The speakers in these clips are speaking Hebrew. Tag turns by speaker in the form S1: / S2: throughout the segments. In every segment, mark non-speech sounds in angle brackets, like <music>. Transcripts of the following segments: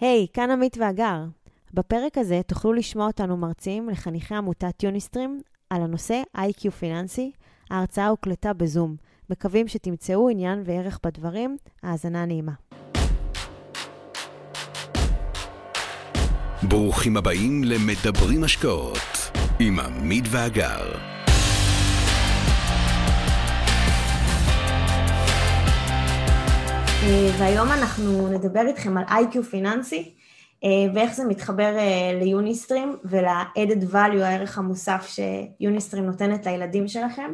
S1: היי, hey, כאן עמית ואגר. בפרק הזה תוכלו לשמוע אותנו מרצים לחניכי עמותת יוניסטרים על הנושא איי-קיו פיננסי. ההרצאה הוקלטה בזום. מקווים שתמצאו עניין וערך בדברים. האזנה נעימה.
S2: ברוכים הבאים למדברים השקעות עם עמית ואגר.
S1: והיום אנחנו נדבר איתכם על איי-קיו פיננסי אה, ואיך זה מתחבר אה, ליוניסטרים ול-added value, הערך המוסף שיוניסטרים נותנת לילדים שלכם.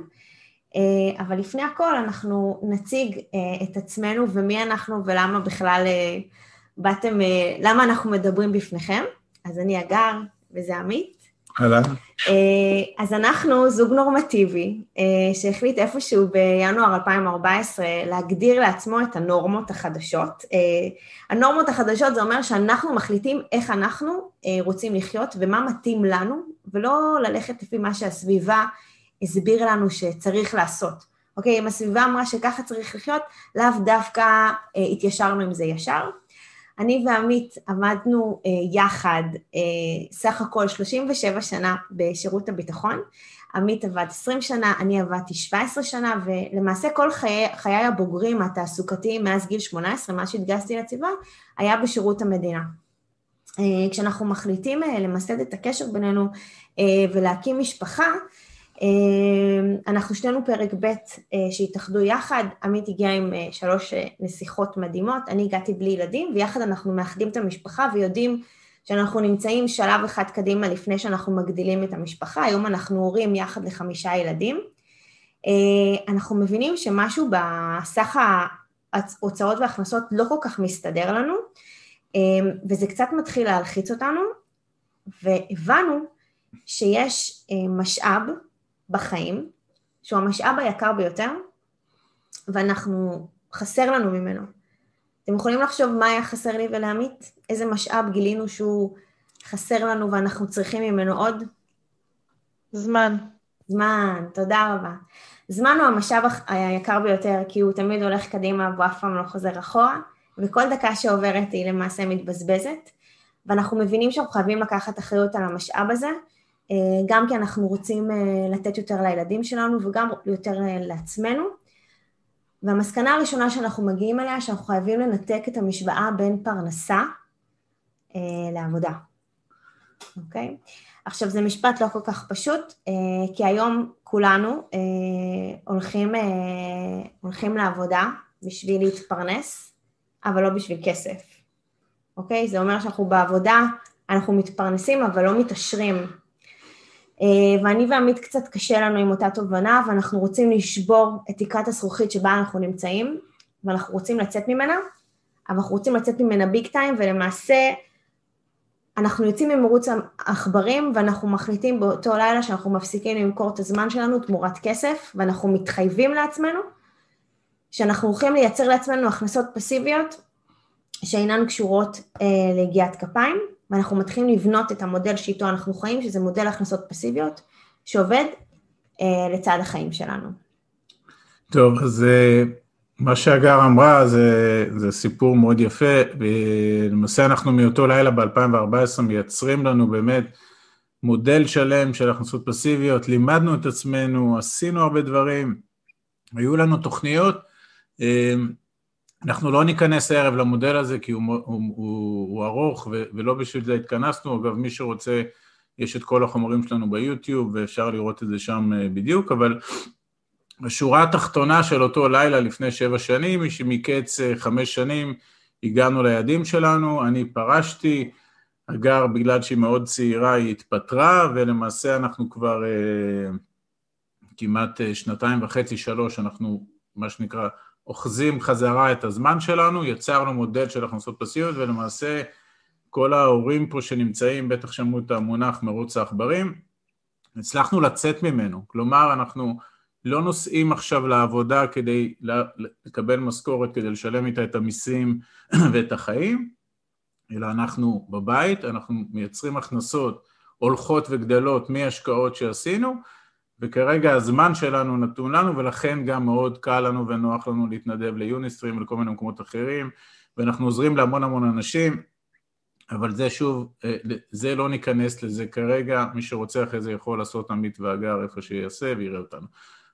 S1: אבל לפני הכל אנחנו נציג את עצמנו ומי אנחנו ולמה בכלל באתם, למה אנחנו מדברים בפניכם. אז אני אגר וזה עמית.
S3: אהלן.
S1: אה, אז אנחנו זוג נורמטיבי אה, שהחליט איפשהו בינואר 2014 להגדיר לעצמו את הנורמות החדשות. אה, הנורמות החדשות זה אומר שאנחנו מחליטים איך אנחנו רוצים לחיות ומה מתאים לנו, ולא ללכת לפי מה שהסביבה הסביר לנו שצריך לעשות. אוקיי, אם הסביבה אמרה שככה צריך לחיות, לאו דווקא התיישרנו עם זה ישר. אני ועמית עמדנו אה, יחד אה, סך הכל 37 שנה בשירות הביטחון. עמית עבד 20 שנה, אני עבדתי 17 שנה, ולמעשה כל חיי, חיי הבוגרים התעסוקתיים מאז גיל 18, מאז שהתגייסתי לצבא, היה בשירות המדינה. אה, כשאנחנו מחליטים אה, למסד את הקשר בינינו אה, ולהקים משפחה, אנחנו שנינו פרק ב' אה, שהתאחדו יחד, עמית הגיע עם אה, שלוש אה, נסיכות מדהימות, אני הגעתי בלי ילדים, ויחד אנחנו מאחדים את המשפחה ויודעים שאנחנו נמצאים שלב אחד קדימה לפני שאנחנו מגדילים את המשפחה, היום אנחנו הורים יחד לחמישה ילדים. אנחנו מבינים שמשהו בסך ההוצאות וההכנסות לא כל כך מסתדר לנו, וזה קצת מתחיל להלחיץ אותנו, והבנו שיש משאב בחיים, שהוא המשאב היקר ביותר, ואנחנו, חסר לנו ממנו. אתם יכולים לחשוב מה היה חסר לי ולעמית? איזה משאב גילינו שהוא חסר לנו ואנחנו צריכים ממנו עוד?
S4: זמן.
S1: זמן, תודה רבה. זמן הוא המשאב היקר ביותר, כי הוא תמיד הולך קדימה והוא אף פעם לא חוזר אחורה, וכל דקה שעוברת היא למעשה מתבזבזת, ואנחנו מבינים שאנחנו חייבים לקחת אחריות על המשאב הזה, גם כי אנחנו רוצים אה, לתת יותר לילדים שלנו וגם יותר אה, לעצמנו. והמסקנה הראשונה שאנחנו מגיעים אליה, שאנחנו חייבים לנתק את המשוואה בין פרנסה אה, לעבודה, אוקיי? עכשיו, זה משפט לא כל כך פשוט, אה, כי היום כולנו אה, הולכים, אה, הולכים לעבודה בשביל להתפרנס, אבל לא בשביל כסף, אוקיי? זה אומר שאנחנו בעבודה, אנחנו מתפרנסים, אבל לא מתעשרים אה, ואני ועמית קצת קשה לנו עם אותה תובנה, ואנחנו רוצים לשבור את תקרת הזכוכית שבה אנחנו נמצאים, ואנחנו רוצים לצאת ממנה, אבל אנחנו רוצים לצאת ממנה ביג טיים, ולמעשה אנחנו יוצאים ממרוץ העכברים, ואנחנו מחליטים באותו לילה שאנחנו מפסיקים למכור את הזמן שלנו תמורת כסף, ואנחנו מתחייבים לעצמנו, שאנחנו הולכים לייצר לעצמנו הכנסות פסיביות שאינן קשורות אה, ליגיעת כפיים, ואנחנו מתחילים לבנות את המודל שאיתו אנחנו חיים, שזה מודל הכנסות פסיביות, שעובד אה, לצד החיים שלנו.
S3: טוב, אז אה, מה שהגר אמרה זה, זה סיפור מאוד יפה, ולמעשה אנחנו מאותו לילה ב-2014 מייצרים לנו באמת מודל שלם של הכנסות פסיביות, לימדנו את עצמנו, עשינו הרבה דברים, היו לנו תוכניות, אה, אנחנו לא ניכנס הערב למודל הזה כי הוא, הוא, הוא, הוא ארוך ו, ולא בשביל זה התכנסנו, אגב מי שרוצה יש את כל החומרים שלנו ביוטיוב ואפשר לראות את זה שם אה, בדיוק, אבל השורה התחתונה של אותו לילה לפני שבע שנים היא שמקץ אה, חמש שנים הגענו ליעדים שלנו, אני פרשתי, אגר בגלל שהיא מאוד צעירה היא התפטרה ולמעשה אנחנו כבר uh, כמעט שנתיים וחצי, שלוש, אנחנו מה שנקרא אוחזים חזרה את הזמן שלנו, יצרנו מודל של הכנסות פסיביות ולמעשה כל ההורים פה שנמצאים בטח שמעו את המונח מרוץ העכברים, הצלחנו לצאת ממנו, כלומר אנחנו לא נוסעים עכשיו לעבודה כדי לקבל משכורת, כדי לשלם איתה את המיסים <clears throat> ואת החיים, אלא אנחנו בבית, אנחנו מייצרים הכנסות הולכות וגדלות מהשקעות שעשינו, וכרגע הזמן שלנו נתון לנו, ולכן גם מאוד קל לנו ונוח לנו להתנדב ליוניסטרים ולכל מיני מקומות אחרים, ואנחנו עוזרים להמון המון אנשים. אבל זה שוב, אה, זה לא ניכנס לזה כרגע, מי שרוצה אחרי זה יכול לעשות עמית ואגר איפה שיעשה ויראה אותנו.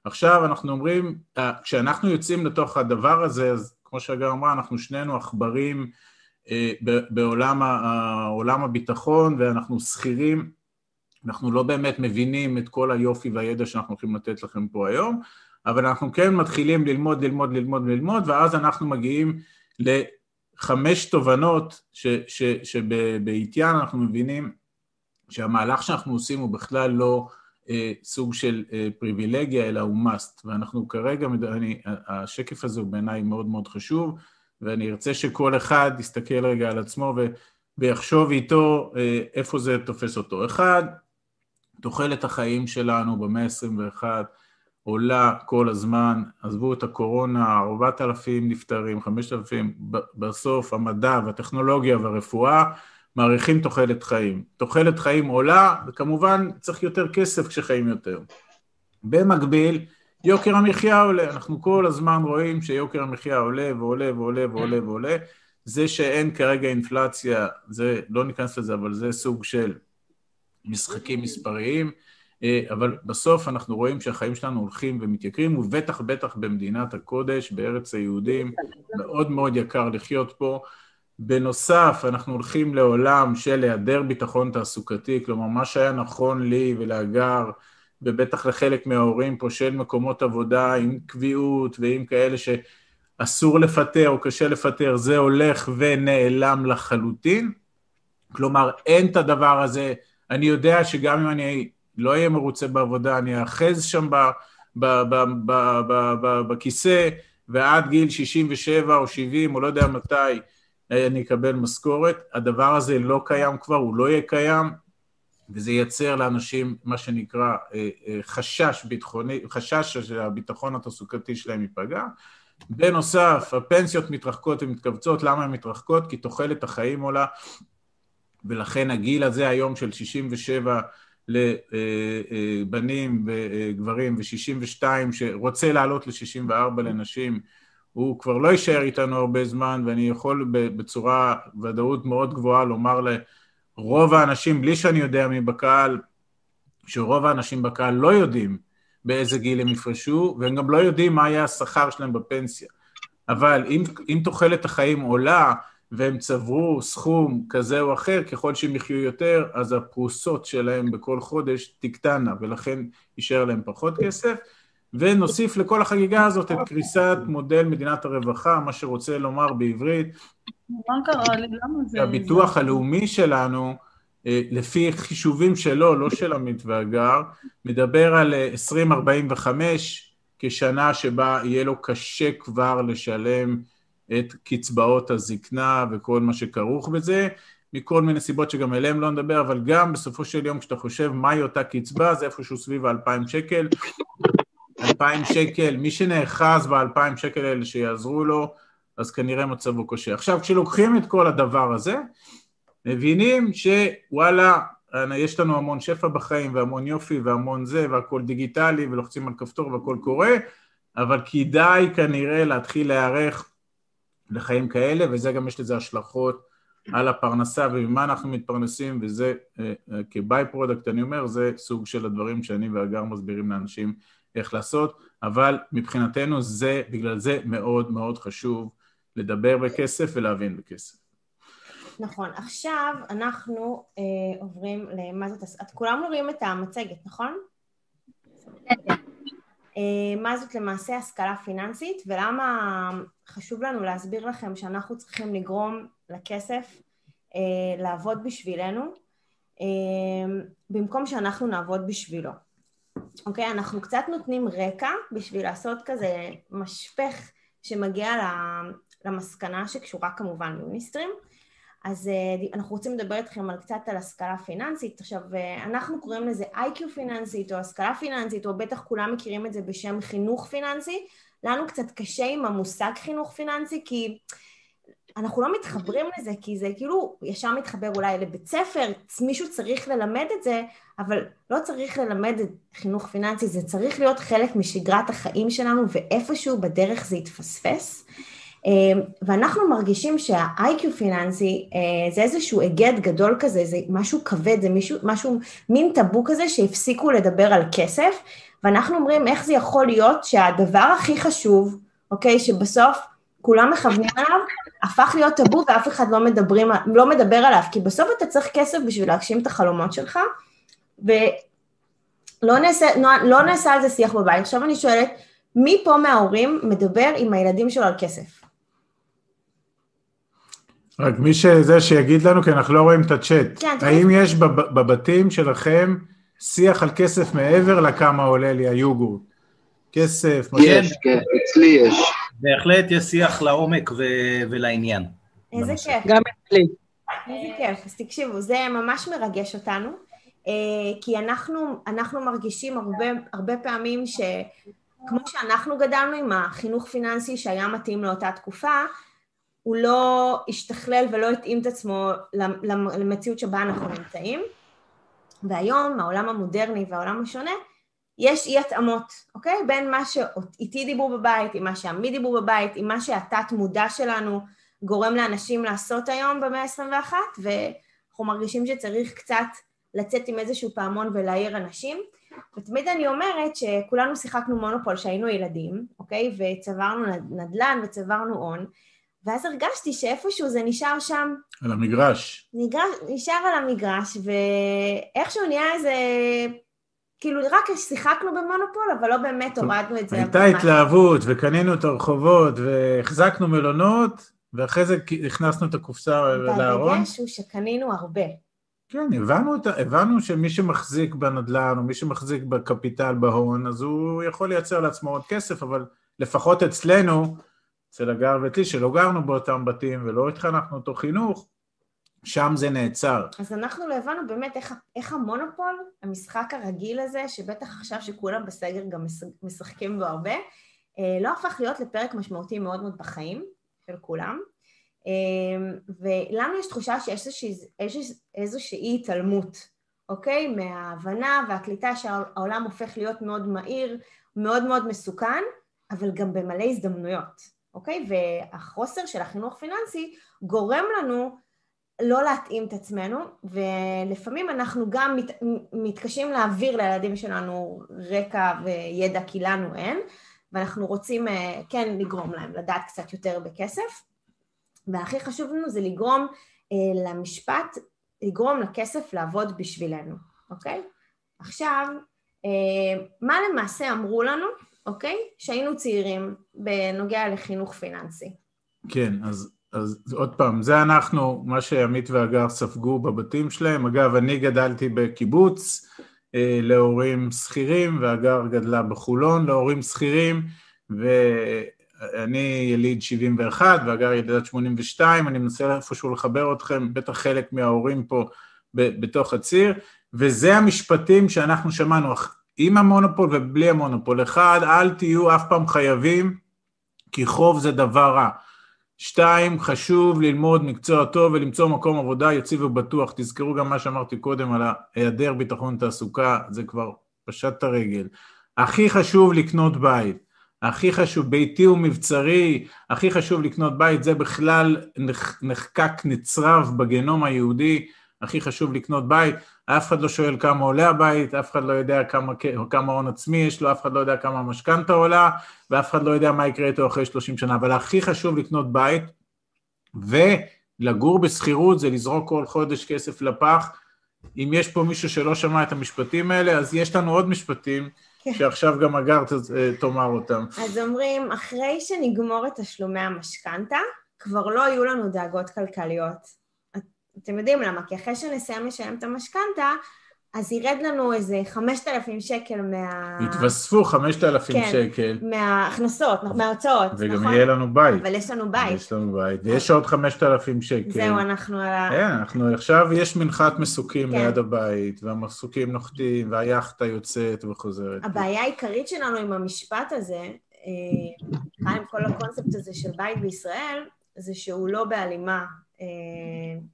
S3: עכשיו אנחנו אומרים, אה, כשאנחנו יוצאים לתוך הדבר הזה, אז כמו שהגר אמרה, אנחנו שנינו עכברים אה, בעולם הביטחון ואנחנו שכירים, אנחנו לא באמת מבינים את כל היופי והידע שאנחנו הולכים לתת לכם פה היום, אבל אנחנו כן מתחילים ללמוד, ללמוד, ללמוד, ללמוד, ואז אנחנו מגיעים לחמש תובנות שבעטיין אנחנו מבינים שהמהלך שאנחנו עושים הוא בכלל לא אה, סוג של אה, פריבילגיה, אלא הוא must, ואנחנו כרגע, אני, השקף הזה הוא בעיניי מאוד מאוד חשוב, ואני ארצה שכל אחד יסתכל רגע על עצמו ו, ויחשוב איתו אה, איפה זה תופס אותו. אחד, תוחלת החיים שלנו במאה ה-21 עולה כל הזמן, עזבו את הקורונה, 4,000 נפטרים, 5,000, בסוף המדע והטכנולוגיה והרפואה מעריכים תוחלת חיים. תוחלת חיים עולה, וכמובן צריך יותר כסף כשחיים יותר. במקביל, יוקר המחיה עולה, אנחנו כל הזמן רואים שיוקר המחיה עולה ועולה ועולה ועולה ועולה. זה שאין כרגע אינפלציה, זה, לא ניכנס לזה, אבל זה סוג של משחקים מספריים, אה, אבל בסוף אנחנו רואים שהחיים שלנו הולכים ומתייקרים, ובטח בטח במדינת הקודש, בארץ היהודים, מאוד מאוד יקר לחיות פה. בנוסף, אנחנו הולכים לעולם של היעדר ביטחון תעסוקתי, כלומר, מה שהיה נכון לי ולהגר, ובטח לחלק מההורים פה של מקומות עבודה עם קביעות ועם כאלה שאסור לפטר או קשה לפטר, זה הולך ונעלם לחלוטין. כלומר, אין את הדבר הזה. אני יודע שגם אם אני לא אהיה מרוצה בעבודה, אני אאחז שם בכיסא, ועד גיל 67 או 70 או לא יודע מתי, אני אקבל משכורת. הדבר הזה לא קיים כבר, הוא לא יהיה קיים, וזה ייצר לאנשים מה שנקרא אה, אה, חשש ביטחוני, חשש שהביטחון התעסוקתי שלהם ייפגע. בנוסף, הפנסיות מתרחקות ומתכווצות, למה הן מתרחקות? כי תוחלת החיים עולה, ולכן הגיל הזה היום של 67 לבנים וגברים ו-62 שרוצה לעלות ל-64 לנשים, הוא כבר לא יישאר איתנו הרבה זמן, ואני יכול בצורה, ודאות מאוד גבוהה לומר לרוב האנשים, בלי שאני יודע מי בקהל, שרוב האנשים בקהל לא יודעים באיזה גיל הם יפרשו, והם גם לא יודעים מה יהיה השכר שלהם בפנסיה. אבל אם, אם תוחלת החיים עולה, והם צברו סכום כזה או אחר, ככל שהם יחיו יותר, אז הפרוסות שלהם בכל חודש תקטנה, ולכן יישאר להם פחות כסף. ונוסיף לכל החגיגה הזאת את קריסת מודל מדינת הרווחה, מה שרוצה לומר בעברית.
S4: מה קרה לי? למה זה...
S3: הביטוח הלאומי שלנו, אה, לפי חישובים שלו, לא של עמית והגר, מדבר על 2045 אה, כשנה שבה יהיה לו קשה כבר לשלם את קצבאות הזקנה וכל מה שכרוך בזה, מכל מיני סיבות שגם אליהם לא נדבר, אבל גם בסופו של יום כשאתה חושב מהי אותה קצבה, זה איפשהו סביב ה-2,000 שקל, אלפיים שקל, מי שנאחז באלפיים שקל האלה שיעזרו לו, אז כנראה מצבו קשה. עכשיו, כשלוקחים את כל הדבר הזה, מבינים שוואלה, יש לנו המון שפע בחיים והמון יופי והמון זה והכל דיגיטלי ולוחצים על כפתור והכל קורה, אבל כדאי כנראה להתחיל להיערך לחיים כאלה, וזה גם יש לזה השלכות על הפרנסה וממה אנחנו מתפרנסים, וזה אה, אה, כ by-product, אני אומר, זה סוג של הדברים שאני והגר מסבירים לאנשים איך לעשות, אבל מבחינתנו זה, בגלל זה מאוד מאוד חשוב לדבר בכסף ולהבין בכסף.
S1: נכון. עכשיו אנחנו אה, עוברים למה זאת, את כולם רואים את המצגת, נכון? כן. אה, מה זאת למעשה השכלה פיננסית ולמה חשוב לנו להסביר לכם שאנחנו צריכים לגרום לכסף אה, לעבוד בשבילנו אה, במקום שאנחנו נעבוד בשבילו. אוקיי? אנחנו קצת נותנים רקע בשביל לעשות כזה משפך שמגיע למסקנה שקשורה כמובן מיוניסטרים. אז אה, אנחנו רוצים לדבר איתכם על קצת על השכלה פיננסית. עכשיו, אה, אנחנו קוראים לזה איי-קיו פיננסית או השכלה פיננסית, או בטח כולם מכירים את זה בשם חינוך פיננסי. לנו קצת קשה עם המושג חינוך פיננסי, כי אנחנו לא מתחברים לזה, כי זה כאילו ישר מתחבר אולי לבית ספר, מישהו צריך ללמד את זה, אבל לא צריך ללמד את חינוך פיננסי, זה צריך להיות חלק משגרת החיים שלנו, ואיפשהו בדרך זה יתפספס. אה, ואנחנו מרגישים שה-IQ פיננסי זה איזשהו היגד גדול כזה, זה משהו כבד, זה מישהו, משהו, מין טאבו כזה שהפסיקו לדבר על כסף, ואנחנו אומרים איך זה יכול להיות שהדבר הכי חשוב, אוקיי, שבסוף כולם מכוונים עליו, הפך להיות טאבו ואף אחד לא, מדברים, לא מדבר עליו, כי בסוף אתה צריך כסף בשביל להגשים את החלומות שלך, ולא נעשה, לא נעשה על זה שיח בבית. עכשיו אני שואלת, מי פה מההורים מדבר עם הילדים שלו על כסף?
S3: רק מי שזה שיגיד לנו, כי אנחנו לא רואים את הצ'אט. כן, האם יש בבתים שלכם שיח על כסף מעבר לכמה עולה לי היוגורט? כסף,
S5: יש, כן, אצלי יש.
S6: בהחלט יש שיח לעומק ו- ולעניין.
S1: איזה כיף.
S7: גם אצלי.
S1: איזה כיף. אז תקשיבו, זה ממש מרגש אותנו, אה, כי אנחנו, אנחנו מרגישים הרבה, הרבה פעמים שכמו שאנחנו גדלנו עם החינוך פיננסי שהיה מתאים לאותה תקופה, הוא לא השתכלל ולא התאים את עצמו למציאות שבה אנחנו נמצאים. והיום, העולם המודרני והעולם השונה, יש אי התאמות, אוקיי? בין מה שאיתי דיברו בבית, עם מה שעמי דיברו בבית, עם מה שהתת מודע שלנו גורם לאנשים לעשות היום במאה ה-21, ואנחנו מרגישים שצריך קצת לצאת עם איזשהו פעמון ולהעיר אנשים. ותמיד אני אומרת שכולנו שיחקנו מונופול כשהיינו ילדים, אוקיי? וצברנו נדל"ן וצברנו הון, ואז הרגשתי שאיפשהו זה נשאר שם...
S3: על המגרש.
S1: נגרש, נשאר על המגרש, ואיכשהו נהיה איזה כאילו רק שיחקנו במונופול, אבל לא באמת הורדנו את זה.
S3: הייתה התלהבות, וקנינו את הרחובות, והחזקנו מלונות, ואחרי זה הכנסנו את הקופסה לארון.
S1: והדגש הוא שקנינו הרבה.
S3: כן, הבנו, הבנו שמי שמחזיק בנדל"ן, או מי שמחזיק בקפיטל, בהון, אז הוא יכול לייצר לעצמו עוד כסף, אבל לפחות אצלנו, אצל הגר ואצלי, שלא גרנו באותם בתים ולא התחנכנו אותו חינוך, שם זה נעצר.
S1: אז אנחנו לא הבנו באמת איך, איך המונופול, המשחק הרגיל הזה, שבטח עכשיו שכולם בסגר גם משחקים בו הרבה, אה, לא הפך להיות לפרק משמעותי מאוד מאוד בחיים של כולם. אה, ולנו יש תחושה שיש איזושהי, איזושהי התעלמות, אוקיי? מההבנה והקליטה שהעולם הופך להיות מאוד מהיר, מאוד מאוד מסוכן, אבל גם במלא הזדמנויות, אוקיי? והחוסר של החינוך פיננסי גורם לנו לא להתאים את עצמנו, ולפעמים אנחנו גם מת, מתקשים להעביר לילדים שלנו רקע וידע כי לנו אין, ואנחנו רוצים אה, כן לגרום להם לדעת קצת יותר בכסף, והכי חשוב לנו זה לגרום אה, למשפט, לגרום לכסף לעבוד בשבילנו, אוקיי? עכשיו, אה, מה למעשה אמרו לנו, אוקיי? שהיינו צעירים בנוגע לחינוך פיננסי.
S3: כן, אז אז עוד פעם, זה אנחנו, מה שעמית והגר ספגו בבתים שלהם. אגב, אני גדלתי בקיבוץ אה, להורים שכירים, והגר גדלה בחולון להורים שכירים, ואני יליד 71 והגר ילידת 82, אני מנסה איפשהו לחבר אתכם, בטח חלק מההורים פה בתוך הציר, וזה המשפטים שאנחנו שמענו, עם המונופול ובלי המונופול. אחד, אל תהיו אף פעם חייבים, כי חוב זה דבר רע. שתיים, חשוב ללמוד מקצוע טוב ולמצוא מקום עבודה יציב ובטוח. תזכרו גם מה שאמרתי קודם על היעדר ביטחון תעסוקה, זה כבר פשט את הרגל. הכי חשוב לקנות בית, הכי חשוב, ביתי ומבצרי, הכי חשוב לקנות בית, זה בכלל נחקק נצרב בגנום היהודי, הכי חשוב לקנות בית. אף אחד לא שואל כמה עולה הבית, אף אחד לא יודע כמה, כמה הון עצמי יש לו, אף אחד לא יודע כמה המשכנתה עולה, ואף אחד לא יודע מה יקרה איתו אחרי 30 שנה. אבל הכי חשוב לקנות בית, ולגור בשכירות זה לזרוק כל חודש כסף לפח. אם יש פה מישהו שלא שמע את המשפטים האלה, אז יש לנו עוד משפטים כן. שעכשיו גם הגר תאמר אותם.
S1: אז אומרים, אחרי שנגמור את תשלומי המשכנתה, כבר לא יהיו לנו דאגות כלכליות. אתם יודעים למה, כי אחרי שנסיים לשלם את המשכנתה, אז ירד לנו איזה 5,000 שקל מה...
S3: יתווספו 5,000 כן, שקל.
S1: מההכנסות, מההוצאות,
S3: וגם נכון? וגם יהיה לנו בית.
S1: אבל יש לנו בית.
S3: יש לנו בית, ויש עוד 5,000 שקל.
S1: זהו, אנחנו על ה...
S3: כן, אנחנו עכשיו, יש מנחת מסוקים כן. ליד הבית, והמסוקים נוחתים, והיאכטה יוצאת וחוזרת.
S1: הבעיה העיקרית שלנו עם המשפט הזה, אה, עם כל הקונספט הזה של בית בישראל, זה שהוא לא בהלימה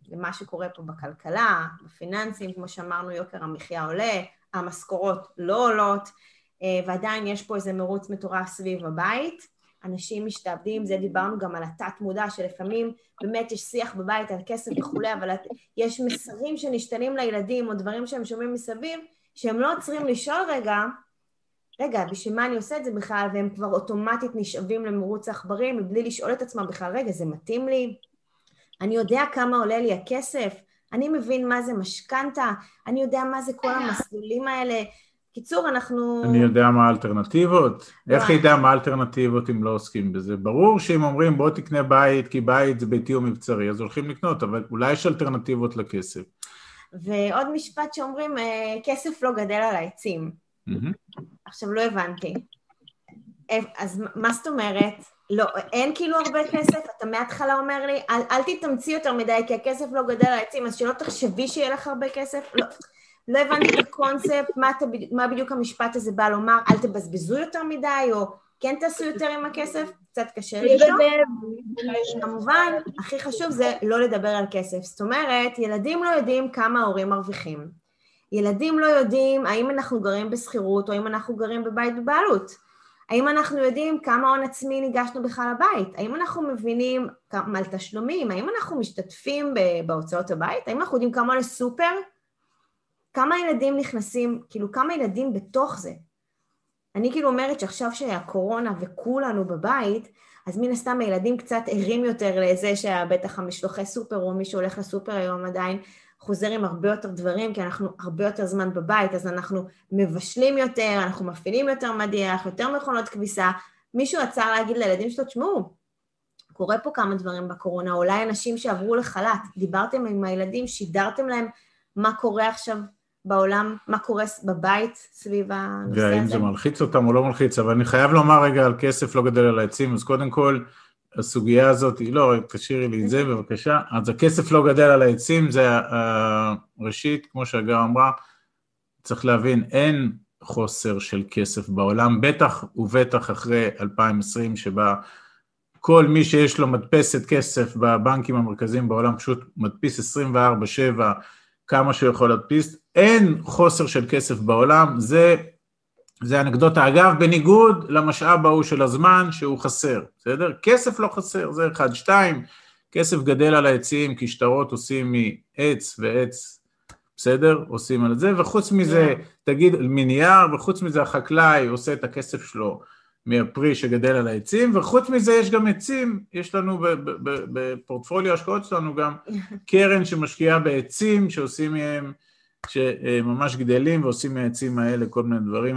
S1: למה שקורה פה בכלכלה, בפיננסים, כמו שאמרנו, יוקר המחיה עולה, המשכורות לא עולות, אה, ועדיין יש פה איזה מרוץ מטורף סביב הבית. אנשים משתעבדים, זה דיברנו גם על התת מודע, שלפעמים באמת יש שיח בבית על כסף וכולי, אבל יש מסרים שנשתנים לילדים או דברים שהם שומעים מסביב, שהם לא עוצרים לשאול רגע, רגע, בשביל מה אני עושה את זה בכלל, והם כבר אוטומטית נשאבים למרוץ העכברים, מבלי לשאול את עצמם בכלל, רגע, זה מתאים לי? אני יודע כמה עולה לי הכסף? אני מבין מה זה משכנתה? אני יודע מה זה כל המסלולים האלה? קיצור, אנחנו...
S3: אני יודע מה האלטרנטיבות? איך ידע מה האלטרנטיבות אם לא עוסקים בזה? ברור שאם אומרים בוא תקנה בית כי בית זה ביתי או מבצרי, אז הולכים לקנות, אבל אולי יש אלטרנטיבות לכסף.
S1: ועוד משפט שאומרים, אה, כסף לא גדל על העצים. עכשיו, לא הבנתי. אז מה זאת אומרת? לא, אין כאילו הרבה כסף? אתה מההתחלה אומר לי, אל, אל תתאמצי יותר מדי, כי הכסף לא גדל על העצים, אז שלא תחשבי שיהיה לך הרבה כסף? לא. לא הבנתי את הקונספט, מה, אתה, מה בדיוק המשפט הזה בא לומר, אל תבזבזו יותר מדי, או כן תעשו יותר עם הכסף, קצת קשה לי איתו. כמובן, הכי חשוב זה לא לדבר על כסף. זאת אומרת, ילדים לא יודעים כמה ההורים מרוויחים. ילדים לא יודעים האם אנחנו גרים בשכירות או האם אנחנו גרים בבית בבעלות. האם אנחנו יודעים כמה הון עצמי ניגשנו בכלל לבית? האם אנחנו מבינים על תשלומים? האם אנחנו משתתפים בהוצאות הבית? האם אנחנו יודעים כמה לסופר? כמה ילדים נכנסים, כאילו כמה ילדים בתוך זה? אני כאילו אומרת שעכשיו שהקורונה וכולנו בבית, אז מן הסתם הילדים קצת ערים יותר לזה שבטח המשלוחי סופר או מי שהולך לסופר היום עדיין חוזר עם הרבה יותר דברים, כי אנחנו הרבה יותר זמן בבית, אז אנחנו מבשלים יותר, אנחנו מפעילים יותר מדיח, יותר מכונות כביסה. מישהו עצר להגיד לילדים שלו, תשמעו, קורה פה כמה דברים בקורונה, אולי אנשים שעברו לחל"ת, דיברתם עם הילדים, שידרתם להם מה קורה עכשיו בעולם, מה קורה בבית סביב הנושא הזה.
S3: והאם זה מלחיץ אותם או לא מלחיץ, אבל אני חייב לומר רגע על כסף לא גדל על העצים, אז קודם כל, הסוגיה הזאת, היא לא, תשאירי לי את זה בבקשה. אז הכסף לא גדל על העצים, זה ראשית, כמו שהגר אמרה, צריך להבין, אין חוסר של כסף בעולם, בטח ובטח אחרי 2020, שבה כל מי שיש לו מדפסת כסף בבנקים המרכזיים בעולם פשוט מדפיס 24-7 כמה שהוא יכול להדפיס, אין חוסר של כסף בעולם, זה, זה אנקדוטה. אגב, בניגוד למשאב ההוא של הזמן שהוא חסר, בסדר? כסף לא חסר, זה אחד. שתיים, כסף גדל על העצים, כי שטרות עושים מעץ ועץ, בסדר? עושים על זה, וחוץ מזה, תגיד, מנייר, וחוץ מזה החקלאי עושה את הכסף שלו מהפרי שגדל על העצים, וחוץ מזה יש גם עצים, יש לנו בפורטפוליו ההשקעות שלנו גם <laughs> קרן שמשקיעה בעצים שעושים מהם, שממש גדלים ועושים מהעצים האלה כל מיני דברים,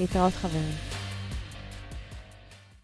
S7: להתראות חברים.